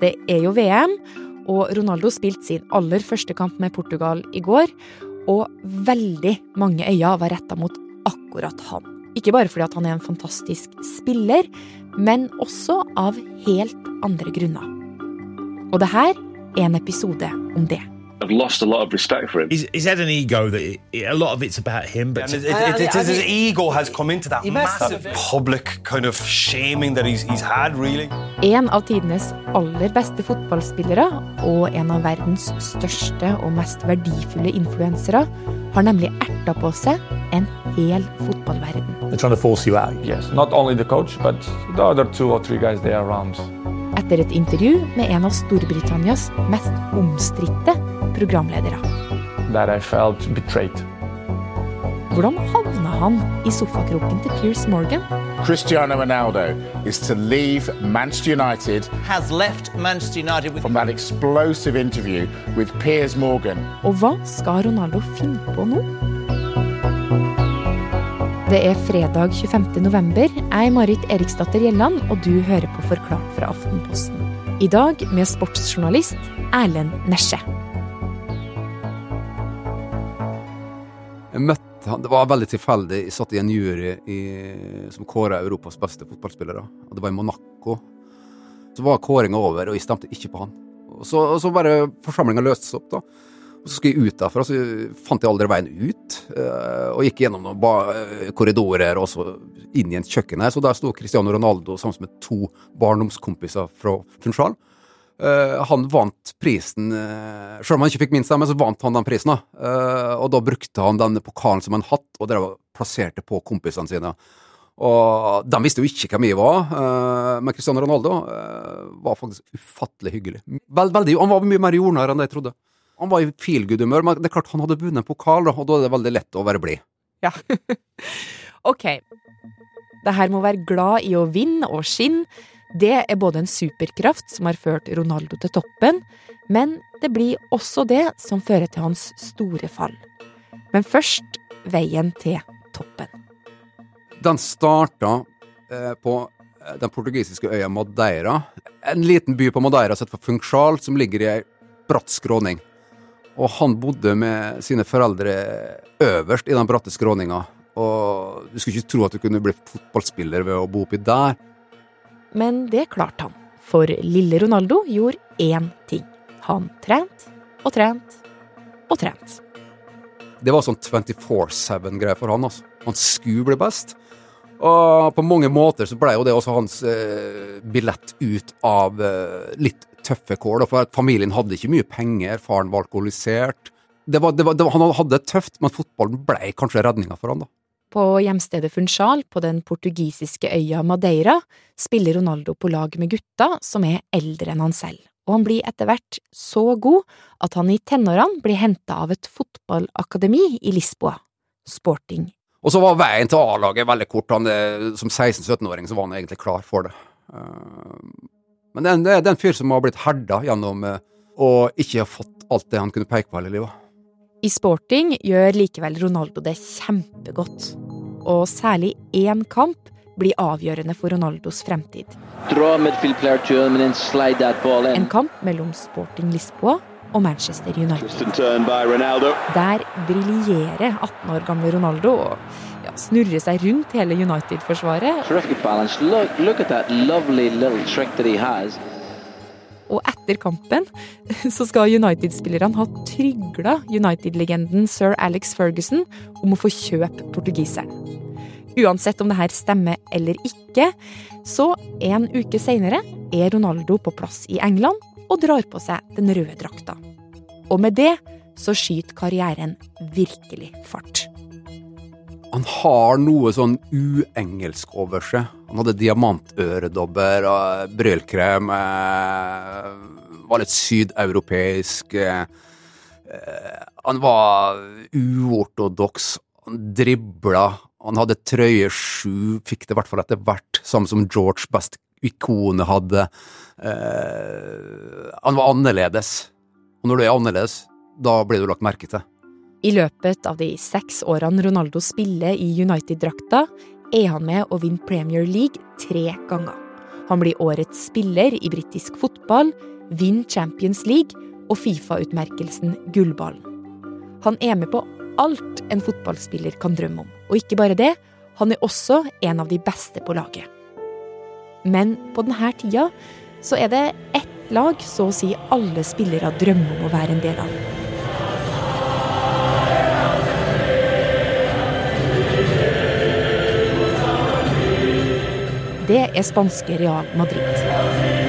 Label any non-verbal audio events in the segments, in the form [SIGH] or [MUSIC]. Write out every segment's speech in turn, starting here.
Det er jo VM, og Ronaldo spilte sin aller første kamp med Portugal i går. Og veldig mange øyne var retta mot akkurat han. Ikke bare fordi han er en fantastisk spiller, men også av helt andre grunner. Og det her er en episode om det. I've lost a lot of respect for him. He's, he's had an ego that it, a lot of it's about him, but yeah, it, it, it, it, his ego has come into that massive public kind of shaming that he's, he's had, really. En av tidenes aller beste fotballspillere og en av verdens største og mest verdifulle influensere har nemlig erta på seg en hel fotballverden. They're trying to force you out. Yes, not only the coach, but the other two or three guys there around. Etter et intervju med en av Storbritannias mest omstridte programledere. That I felt betrayed. Hvordan havna han i sofakroken til Piers Morgan? Cristiano Ronaldo is to leave Manchester United has left Manchester United with from that explosive interview with Piers Morgan. Og hva skal Ronaldo finne på nå? Det er fredag 25. november. Jeg er Marit Eriksdatter Gjelland, og du hører på Forklart fra Aftenposten. I dag med sportsjournalist Erlend Nesje. Jeg møtte han, Det var veldig tilfeldig. Jeg satt i en jury i, som kåra Europas beste fotballspillere. Og det var i Monaco. Så var kåringa over, og jeg stemte ikke på han. Og så, og så bare forsamlinga løste seg opp, da. Og så skulle jeg ut derfra, så fant jeg aldri veien ut. eh, Og gikk gjennom noen eh, korridorer og så inn i en kjøkken her. Så der sto Cristiano Ronaldo sammen med to barndomskompiser fra Funchal. Eh, han vant prisen uh, Selv om han ikke fikk minst, men så vant han den prisen. Eh, og da brukte han den pokalen som en hatt, og drev plasserte på kompisene sine. Og de visste jo ikke hvem jeg var, eh, men Cristiano Ronaldo eh, var faktisk ufattelig hyggelig. Vel, veldig, han var mye mer jordnær enn jeg trodde. Han var i feel good-humør, men det er klart han hadde vunnet en pokal, og da er det veldig lett å være blid. Ja. [LAUGHS] ok. Det her må være glad i å vinne og skinne. Det er både en superkraft som har ført Ronaldo til toppen, men det blir også det som fører til hans store fall. Men først veien til toppen. Den starta eh, på eh, den portugisiske øya Madeira. En liten by på Madeira sett for Funchal, som ligger i ei bratt skråning. Og han bodde med sine foreldre øverst i den bratte skråninga. Og du skulle ikke tro at du kunne bli fotballspiller ved å bo oppi der. Men det klarte han. For lille Ronaldo gjorde én ting. Han trente og trente og trente. Det var sånn 24-7-greie for han. altså. Han skulle bli best. Og på mange måter så ble jo det også hans eh, billett ut av eh, litt tøffe kår. For familien hadde ikke mye penger, faren var alkoholisert. Det var, det var, det var, han hadde det tøft, men fotballen ble kanskje redninga for han da. På hjemstedet Funchal på den portugisiske øya Madeira spiller Ronaldo på lag med gutta som er eldre enn han selv, og han blir etter hvert så god at han i tenårene blir henta av et fotballakademi i Lisboa, Sporting. Og så var veien til A-laget veldig kort. Han, eh, som 16-17-åring så var han egentlig klar for det. Eh, Men det er en- fyr som har blitt herda gjennom eh, å ikke ha fått alt det han kunne peke på hele livet. I sporting gjør likevel Ronaldo det kjempegodt, og særlig én kamp blir avgjørende for Ronaldos fremtid. En kamp mellom Sporting Lisboa og Manchester United. Der briljerer 18 år gamle Ronaldo og ja, snurrer seg rundt hele United-forsvaret. Etter kampen [LAUGHS] så skal United-spillerne ha trygla United-legenden sir Alex Ferguson om å få kjøpe portugiseren. Uansett om det her stemmer eller ikke, så en uke seinere er Ronaldo på plass i England og drar på seg den røde drakta. Og med det så skyter karrieren virkelig fart. Han har noe sånn uengelsk over seg. Han hadde diamantøredobber og brylkrem. Eh, var litt sydeuropeisk. Eh, han var uortodoks. Han dribla. Han hadde trøye sju, fikk det i hvert fall etter hvert, samme som George Best ikonet hadde. Eh, han var annerledes. Og når du er annerledes, da blir du lagt merke til. I løpet av de seks årene Ronaldo spiller i United-drakta, er han med å vinne Premier League tre ganger. Han blir årets spiller i britisk fotball, vinner Champions League og Fifa-utmerkelsen Gullballen. Han er med på alt en fotballspiller kan drømme om. Og ikke bare det, han er også en av de beste på laget. Men på denne tida så er det ett lag så å si alle spillere drømmer om å være en del av. Det er spanske Real Madrid.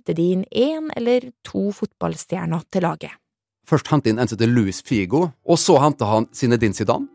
Henter de inn én eller to fotballstjerner til laget. Først hentet inn en som heter Luis Figo, og så hentet han Zinedine Zidane.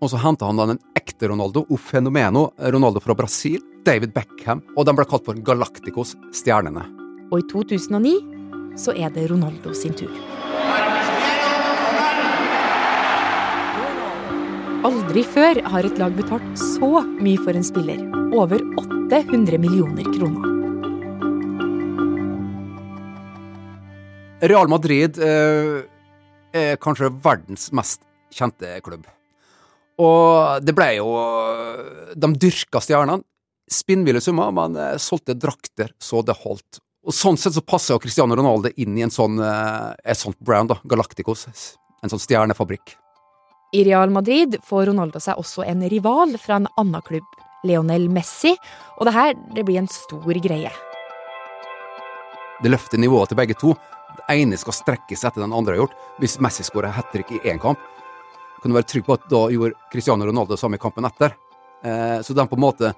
Og så hentet han en den ekte Ronaldo, o fenomeno, Ronaldo fra Brasil, David Beckham, og de ble kalt for Galacticos stjernene. Og i 2009 så er det Ronaldo sin tur. Aldri før har et lag betalt så mye for en spiller. Over 800 millioner kroner. Real Madrid eh, er kanskje verdens mest kjente klubb. Og det ble jo De dyrka stjernene. Spinnville summer, men eh, solgte drakter så det holdt. Og Sånn sett så passer jo Cristiano Ronaldo inn i en sånn, eh, et sånt brand, da, Galacticos. En sånn stjernefabrikk. I Real Madrid får Ronaldo seg også en rival fra en annen klubb, Leonel Messi, og det her det blir en stor greie. Det løfter nivået til begge to. Det ene skal strekke seg etter den andre har gjort. Hvis Messi skårer hat trick i én kamp, kan du være trygg på at da gjorde Cristiano Ronaldo det samme i kampen etter. Eh, så de på en måte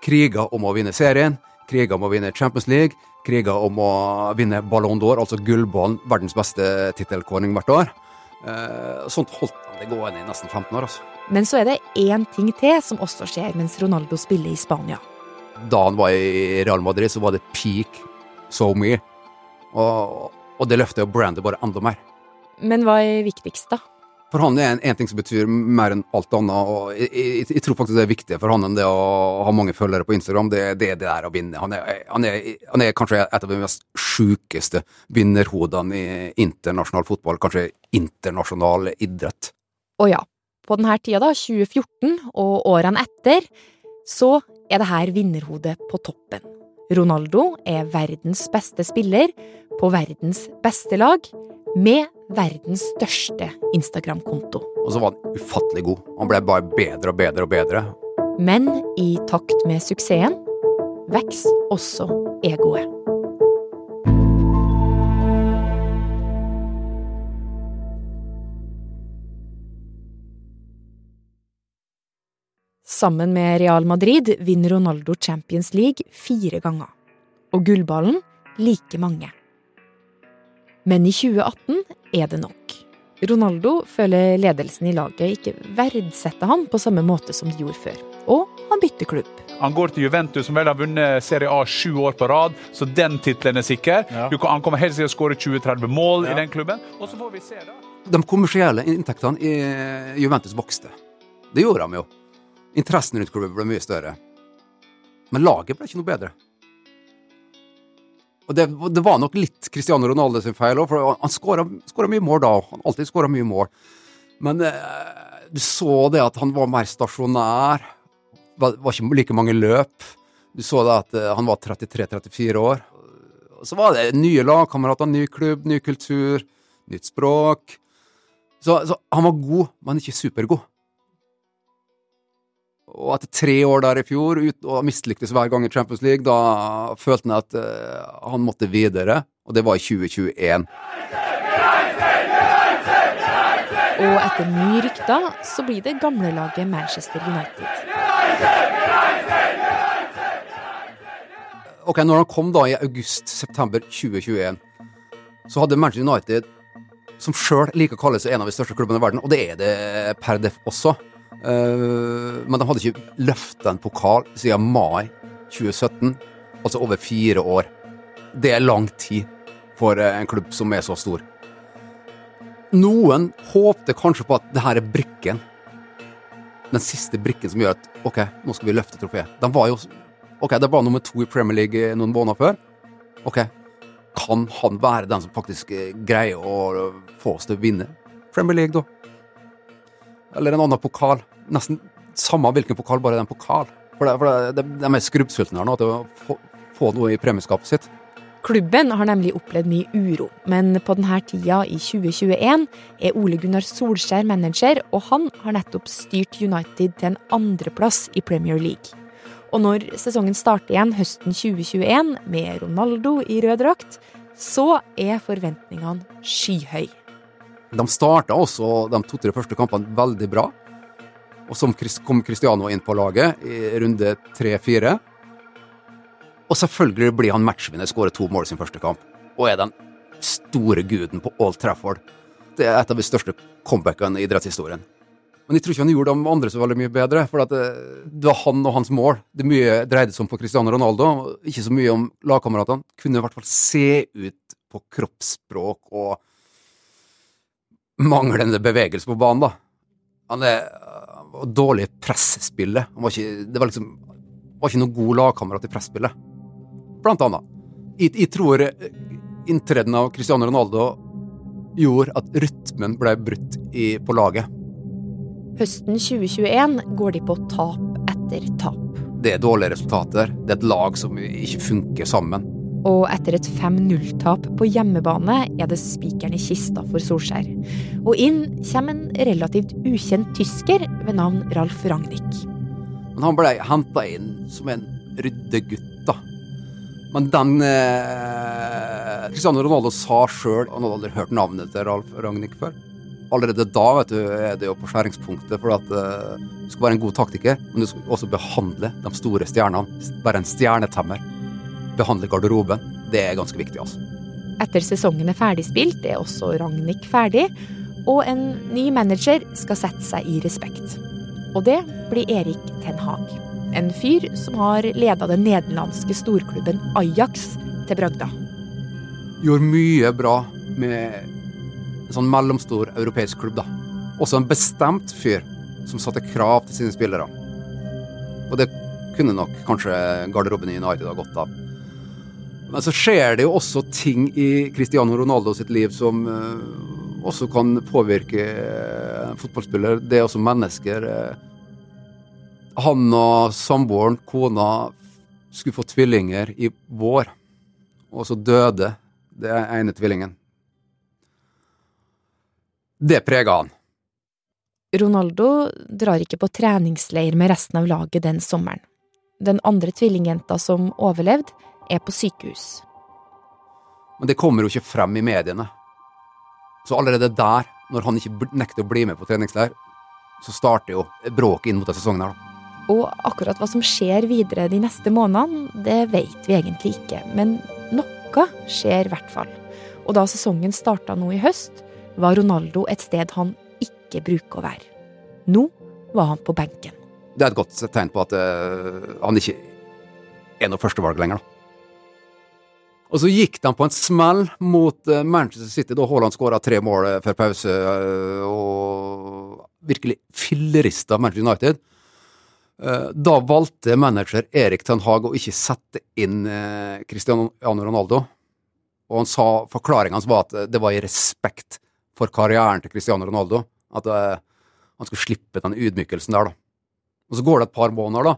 kriger om å vinne serien, kriger om å vinne Champions League, kriger om å vinne Ballon d'Or, altså gullballen, verdens beste tittelkåring hvert år. Eh, sånt holdt han det gående i nesten 15 år. altså. Men så er det én ting til som også skjer mens Ronaldo spiller i Spania. Da han var i Real Madrid, så var det peak so me. Og, og det løfter jo brandet bare enda mer. Men hva er viktigst, da? For han er en, en ting som betyr mer enn alt annet, og jeg, jeg, jeg tror faktisk det er viktig for han enn det å ha mange følgere på Instagram. Det, det det der å vinne. Han er, han, er, han er kanskje et av de mest sjukeste vinnerhodene i internasjonal fotball, kanskje internasjonal idrett. Og ja, på denne tida, da, 2014 og årene etter, så er det her vinnerhodet på toppen. Ronaldo er verdens beste spiller på verdens beste lag, med verdens største Instagram-konto. Og så var han ufattelig god. Han ble bare bedre og bedre og bedre. Men i takt med suksessen vokser også egoet. Sammen med Real Madrid vinner Ronaldo Champions League fire ganger. Og gullballen like mange. Men i 2018 er det nok. Ronaldo føler ledelsen i laget ikke verdsetter han på samme måte som de gjorde før. Og han bytter klubb. Han går til Juventus, som vel har vunnet Serie A sju år på rad, så den tittelen er sikker. Du kan, han kommer helt sikkert til å skåre 20-30 mål i den klubben. Og så får vi se, da. De kommersielle inntektene i Juventus vokste. Det gjorde de jo. Interessen rundt klubben ble mye større. Men laget ble ikke noe bedre. Og det, det var nok litt Cristiano Ronaldo sin feil òg, for han skåra mye mål da. Han alltid skåra mye mål. Men eh, du så det at han var mer stasjonær. Var, var ikke like mange løp. Du så det at eh, han var 33-34 år. Så var det nye lagkamerater, ny klubb, ny kultur, nytt språk. Så, så han var god, men ikke supergod. Og etter tre år der i fjor, ut, og mislyktes hver gang i Champions League, da følte han at uh, han måtte videre, og det var i 2021. Og etter nye rykter så blir det gamlelaget Manchester United. Ok, når han kom da i august-september 2021, så hadde Manchester United, som sjøl liker å kalle seg en av de største klubbene i verden, og det er det per def også, men de hadde ikke løfta en pokal siden mai 2017, altså over fire år. Det er lang tid for en klubb som er så stor. Noen håpte kanskje på at det her er brikken. Den siste brikken som gjør at ok, nå skal vi løfte trofeet. De var jo Ok, det var nummer to i Premier League noen måneder før. Ok, kan han være den som faktisk greier å få oss til å vinne Premier League, da? Eller en annen pokal? nesten samme hvilken pokal, bare det er en pokal. For, det, for det, de, er skrubbsultne her nå til å få, få noe i premieskapet sitt. Klubben har nemlig opplevd mye uro, men på denne tida i 2021 er Ole Gunnar Solskjær manager, og han har nettopp styrt United til en andreplass i Premier League. Og når sesongen starter igjen høsten 2021 med Ronaldo i rød drakt, så er forventningene skyhøye. De starta også de to-tre første kampene veldig bra. Og så kom Cristiano inn på laget i runde tre-fire. Og selvfølgelig blir han matchvinner, skårer to mål i sin første kamp. Og er den store guden på Old Trafford. Det er et av de største comebackene i idrettshistorien. Men jeg tror ikke han gjorde de andre så veldig mye bedre, for det, det, var han og hans mål. Det mye dreide seg om på Cristiano Ronaldo, ikke så mye om lagkameratene. Kunne i hvert fall se ut på kroppsspråk og manglende bevegelse på banen, da. Han er dårlig i presspillet. Han var ikke, det var liksom var ikke noen god lagkamerat i presspillet blant annet. Jeg, jeg tror inntreden av Cristiano Ronaldo gjorde at rytmen ble brutt i, på laget. Høsten 2021 går de på tap etter tap. Det er dårlige resultater. Det er et lag som ikke funker sammen. Og etter et 5-0-tap på hjemmebane er det spikeren i kista for Solskjær. Og inn kommer en relativt ukjent tysker ved navn Ralf Ragnhild. Han ble henta inn som en ryddegutt, da. Men den eh, Cristiano Ronaldo sa sjøl Han hadde aldri hørt navnet til Ralf Ragnhild før. Allerede da vet du, er det jo på skjæringspunktet, for at eh, du skal være en god taktiker, men du skal også behandle de store stjernene. Være en stjernetemmer. Behandle garderoben. Det er ganske viktig, altså. Etter sesongen er ferdigspilt, er også Ragnhild ferdig, og en ny manager skal sette seg i respekt. Og det blir Erik Ten Hag. En fyr som har leda den nederlandske storklubben Ajax til bragda. Gjorde mye bra med en sånn mellomstor europeisk klubb, da. Også en bestemt fyr som satte krav til sine spillere. Og det kunne nok kanskje garderoben i United ha godt av. Men så skjer det jo også ting i Cristiano Ronaldo sitt liv som uh, også kan påvirke uh, fotballspiller. Det er også mennesker. Uh, han og samboeren, kona, skulle få tvillinger i vår, og så døde det ene tvillingen. Det prega han. Ronaldo drar ikke på treningsleir med resten av laget den sommeren. Den andre tvillingjenta som overlevde, er på sykehus. Men det kommer jo ikke frem i mediene. Så allerede der, når han ikke nekter å bli med på treningsleir, så starter jo bråket inn mot denne sesongen her, da. Og akkurat hva som skjer videre de neste månedene, det vet vi egentlig ikke. Men noe skjer i hvert fall. Og da sesongen starta nå i høst, var Ronaldo et sted han ikke bruker å være. Nå var han på benken. Det er et godt tegn på at uh, han ikke er noe førstevalg lenger, da. Og så gikk de på en smell mot uh, Manchester City da Haaland skåra tre mål uh, før pause og virkelig fillerista Manchester United. Eh, da valgte manager Erik Ten Hag å ikke sette inn eh, Cristiano Ronaldo. Og han sa, forklaringa hans var at det var i respekt for karrieren til Cristiano Ronaldo. At han skulle slippe den ydmykelsen der, da. Og så går det et par måneder, da.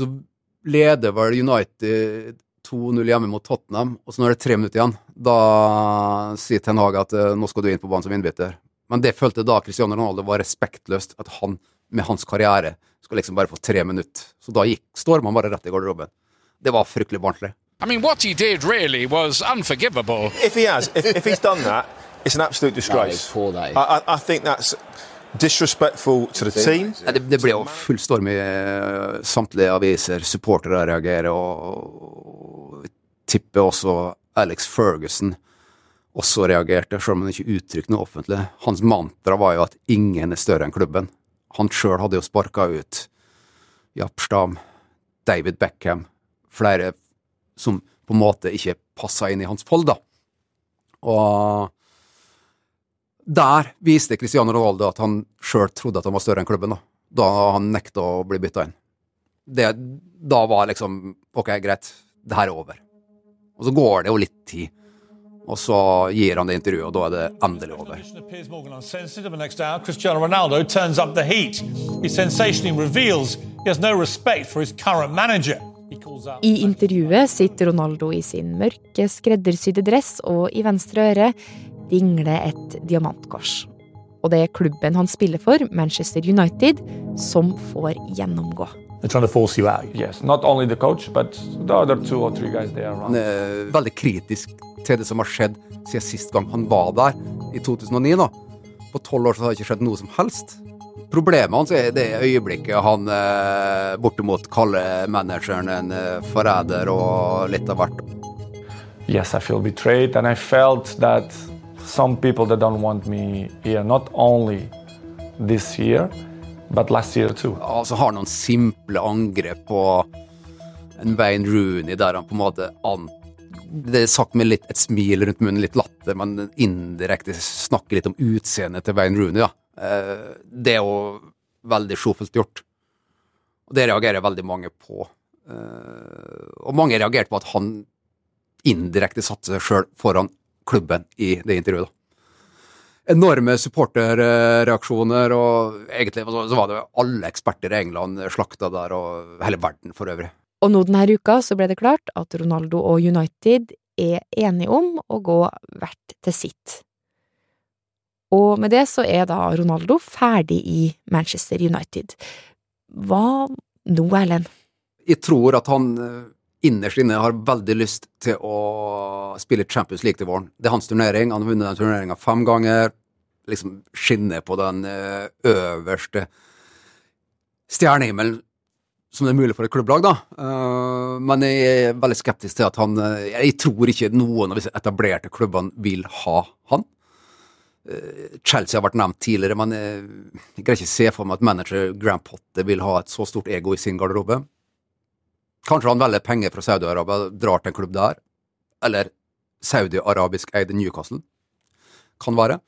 Så leder vel United 2-0 hjemme mot Tottenham, og så når det er tre minutter igjen, da sier Ten Hag at uh, nå skal du inn på banen som innbytter. Men det følte da Cristiano Ronaldo var respektløst, at han med hans karriere skal liksom bare få tre minutter. Så da gikk stormen bare rett i garderoben. Det var fryktelig barnslig. I mean, what he did really was unforgivable. If he has, if, if he's done that, it's an absolute disgrace. No, I, I, I think that's disrespectful to the team. Det, det ble jo full storm i uh, samtlige aviser. Supportere reagerer, og, og tipper også Alex Ferguson også reagerte, selv om han ikke uttrykte noe offentlig. Hans mantra var jo at ingen er større enn klubben. Han sjøl hadde jo sparka ut Japstam, David Beckham, flere som på en måte ikke passa inn i hans fold, da. Og der viste Cristiano Ronaldo at han sjøl trodde at han var større enn klubben, da, da han nekta å bli bytta inn. Det, da var liksom Ok, greit, det her er over. Og så går det jo litt tid. Og så gir han det intervjuet, og da er det endelig over. Piers Morgan unsensitive. The next hour, Cristiano Ronaldo turns up the heat. He sensationally reveals he has no respect for his current manager. He calls out. I intervjuet sitter Ronaldo i sin mørke, skreddersydde dress, og i venstre øre dingler et diamantkors. Og det er klubben han spiller for, Manchester United, som får gjennomgå. They're trying to force you out. Yes, not only the coach, but the other two or three guys there around. Er veldig kritisk til det som har skjedd siden sist gang han var der, i 2009. nå. På tolv år så har det ikke skjedd noe som helst. Problemet hans er det øyeblikket han eh, bortimot kaller manageren en eh, forræder og litt av hvert. Yes, I feel betrayed, and I felt that some people that don't want me here, not only this year, but last year too. Altså har noen simple angrep på en Wayne Rooney der han på en måte an det er sagt med litt, et smil rundt munnen, litt latter, men indirekte snakker litt om utseendet til Wayne Rooney. Ja. Eh, Det er jo veldig sjofelt gjort. Og det reagerer veldig mange på. Eh, Og mange reagerte på at han indirekte satte seg sjøl foran klubben i det intervjuet. da. Enorme supporterreaksjoner, og egentlig så var det alle eksperter i England slakta der, og hele verden for øvrig. Og nå denne uka så ble det klart at Ronaldo og United er enige om å gå hvert til sitt. Og med det så er da Ronaldo ferdig i Manchester United. Hva nå, Erlend? Jeg tror at han innerst inne har veldig lyst til å spille Champions League til våren. Det er hans turnering. Han har vunnet den turneringa fem ganger. Liksom skinner på den eh, øverste stjernehimmelen som det er mulig for et klubblag, da. Eh, Men jeg er veldig skeptisk til at han eh, Jeg tror ikke noen av disse etablerte klubbene vil ha han. Chelsea har vært nevnt tidligere, men jeg greier ikke se for meg at manager Graham Potter vil ha et så stort ego i sin garderobe. Kanskje han velger penger fra Saudi-Arabia og drar til en klubb der. Eller saudi-arabisk eide Newcastle. Kan være.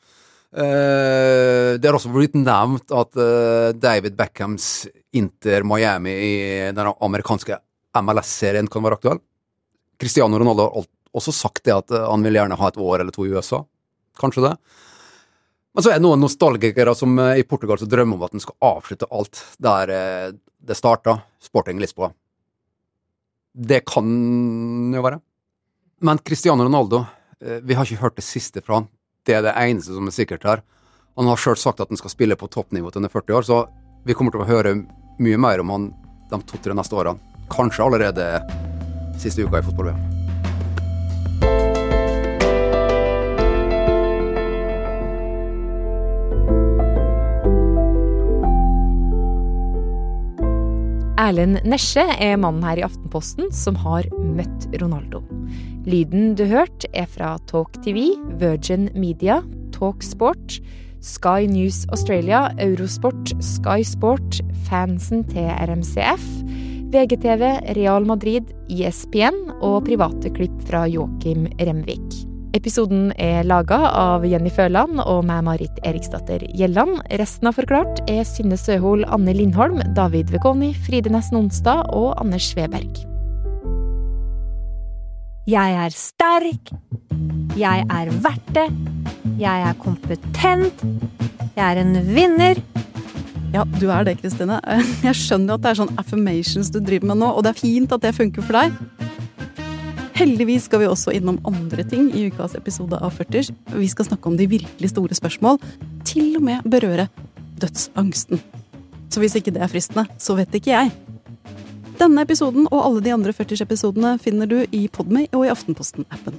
Eh, det har også blitt nevnt at eh, David Beckhams Inter Miami i den amerikanske MLS-serien kan være aktuell. Cristiano Ronaldo har også sagt det at eh, han vil gjerne ha et år eller to i USA. Kanskje det. Men så er det noen nostalgikere som i Portugal som drømmer om at en skal avslutte alt der det starta, Sporting Lisboa. Det kan jo være. Men Cristiano Ronaldo, eh, vi har ikke hørt det siste fra han. Det er det eneste som er sikkert her. Han har sjøl sagt at han skal spille på toppnivå til han er 40 år, så vi kommer til å høre mye mer om han de to-tre neste årene. Kanskje allerede siste uka i fotball-VM. Erlend Nesje er mannen her i Aftenposten som har møtt Ronaldo. Lyden du hørte er fra Talk TV, Virgin Media, Talk Sport, Sky News Australia, Eurosport, Sky Sport, fansen til RMCF, VGTV, Real Madrid, ISPN og private klipp fra Joakim Remvik. Episoden er laga av Jenny Føland og meg, Marit Eriksdatter Gjelland. Resten av Forklart er Synne Søhol, Anne Lindholm, David Vekoni, Fride Nesten Onsdag og Anders Sveberg. Jeg er sterk. Jeg er verdt det. Jeg er kompetent. Jeg er en vinner. Ja, du er det, Kristine. [LAUGHS] Jeg skjønner at det er sånn affirmations du driver med nå, og det er fint at det funker for deg. Heldigvis skal vi også innom andre ting i ukas episode av 40. Vi skal snakke om de virkelig store spørsmål, til og med berøre dødsangsten. Så hvis ikke det er fristende, så vet ikke jeg. Denne episoden og alle de andre 40-episodene finner du i Podme og i Aftenposten-appen.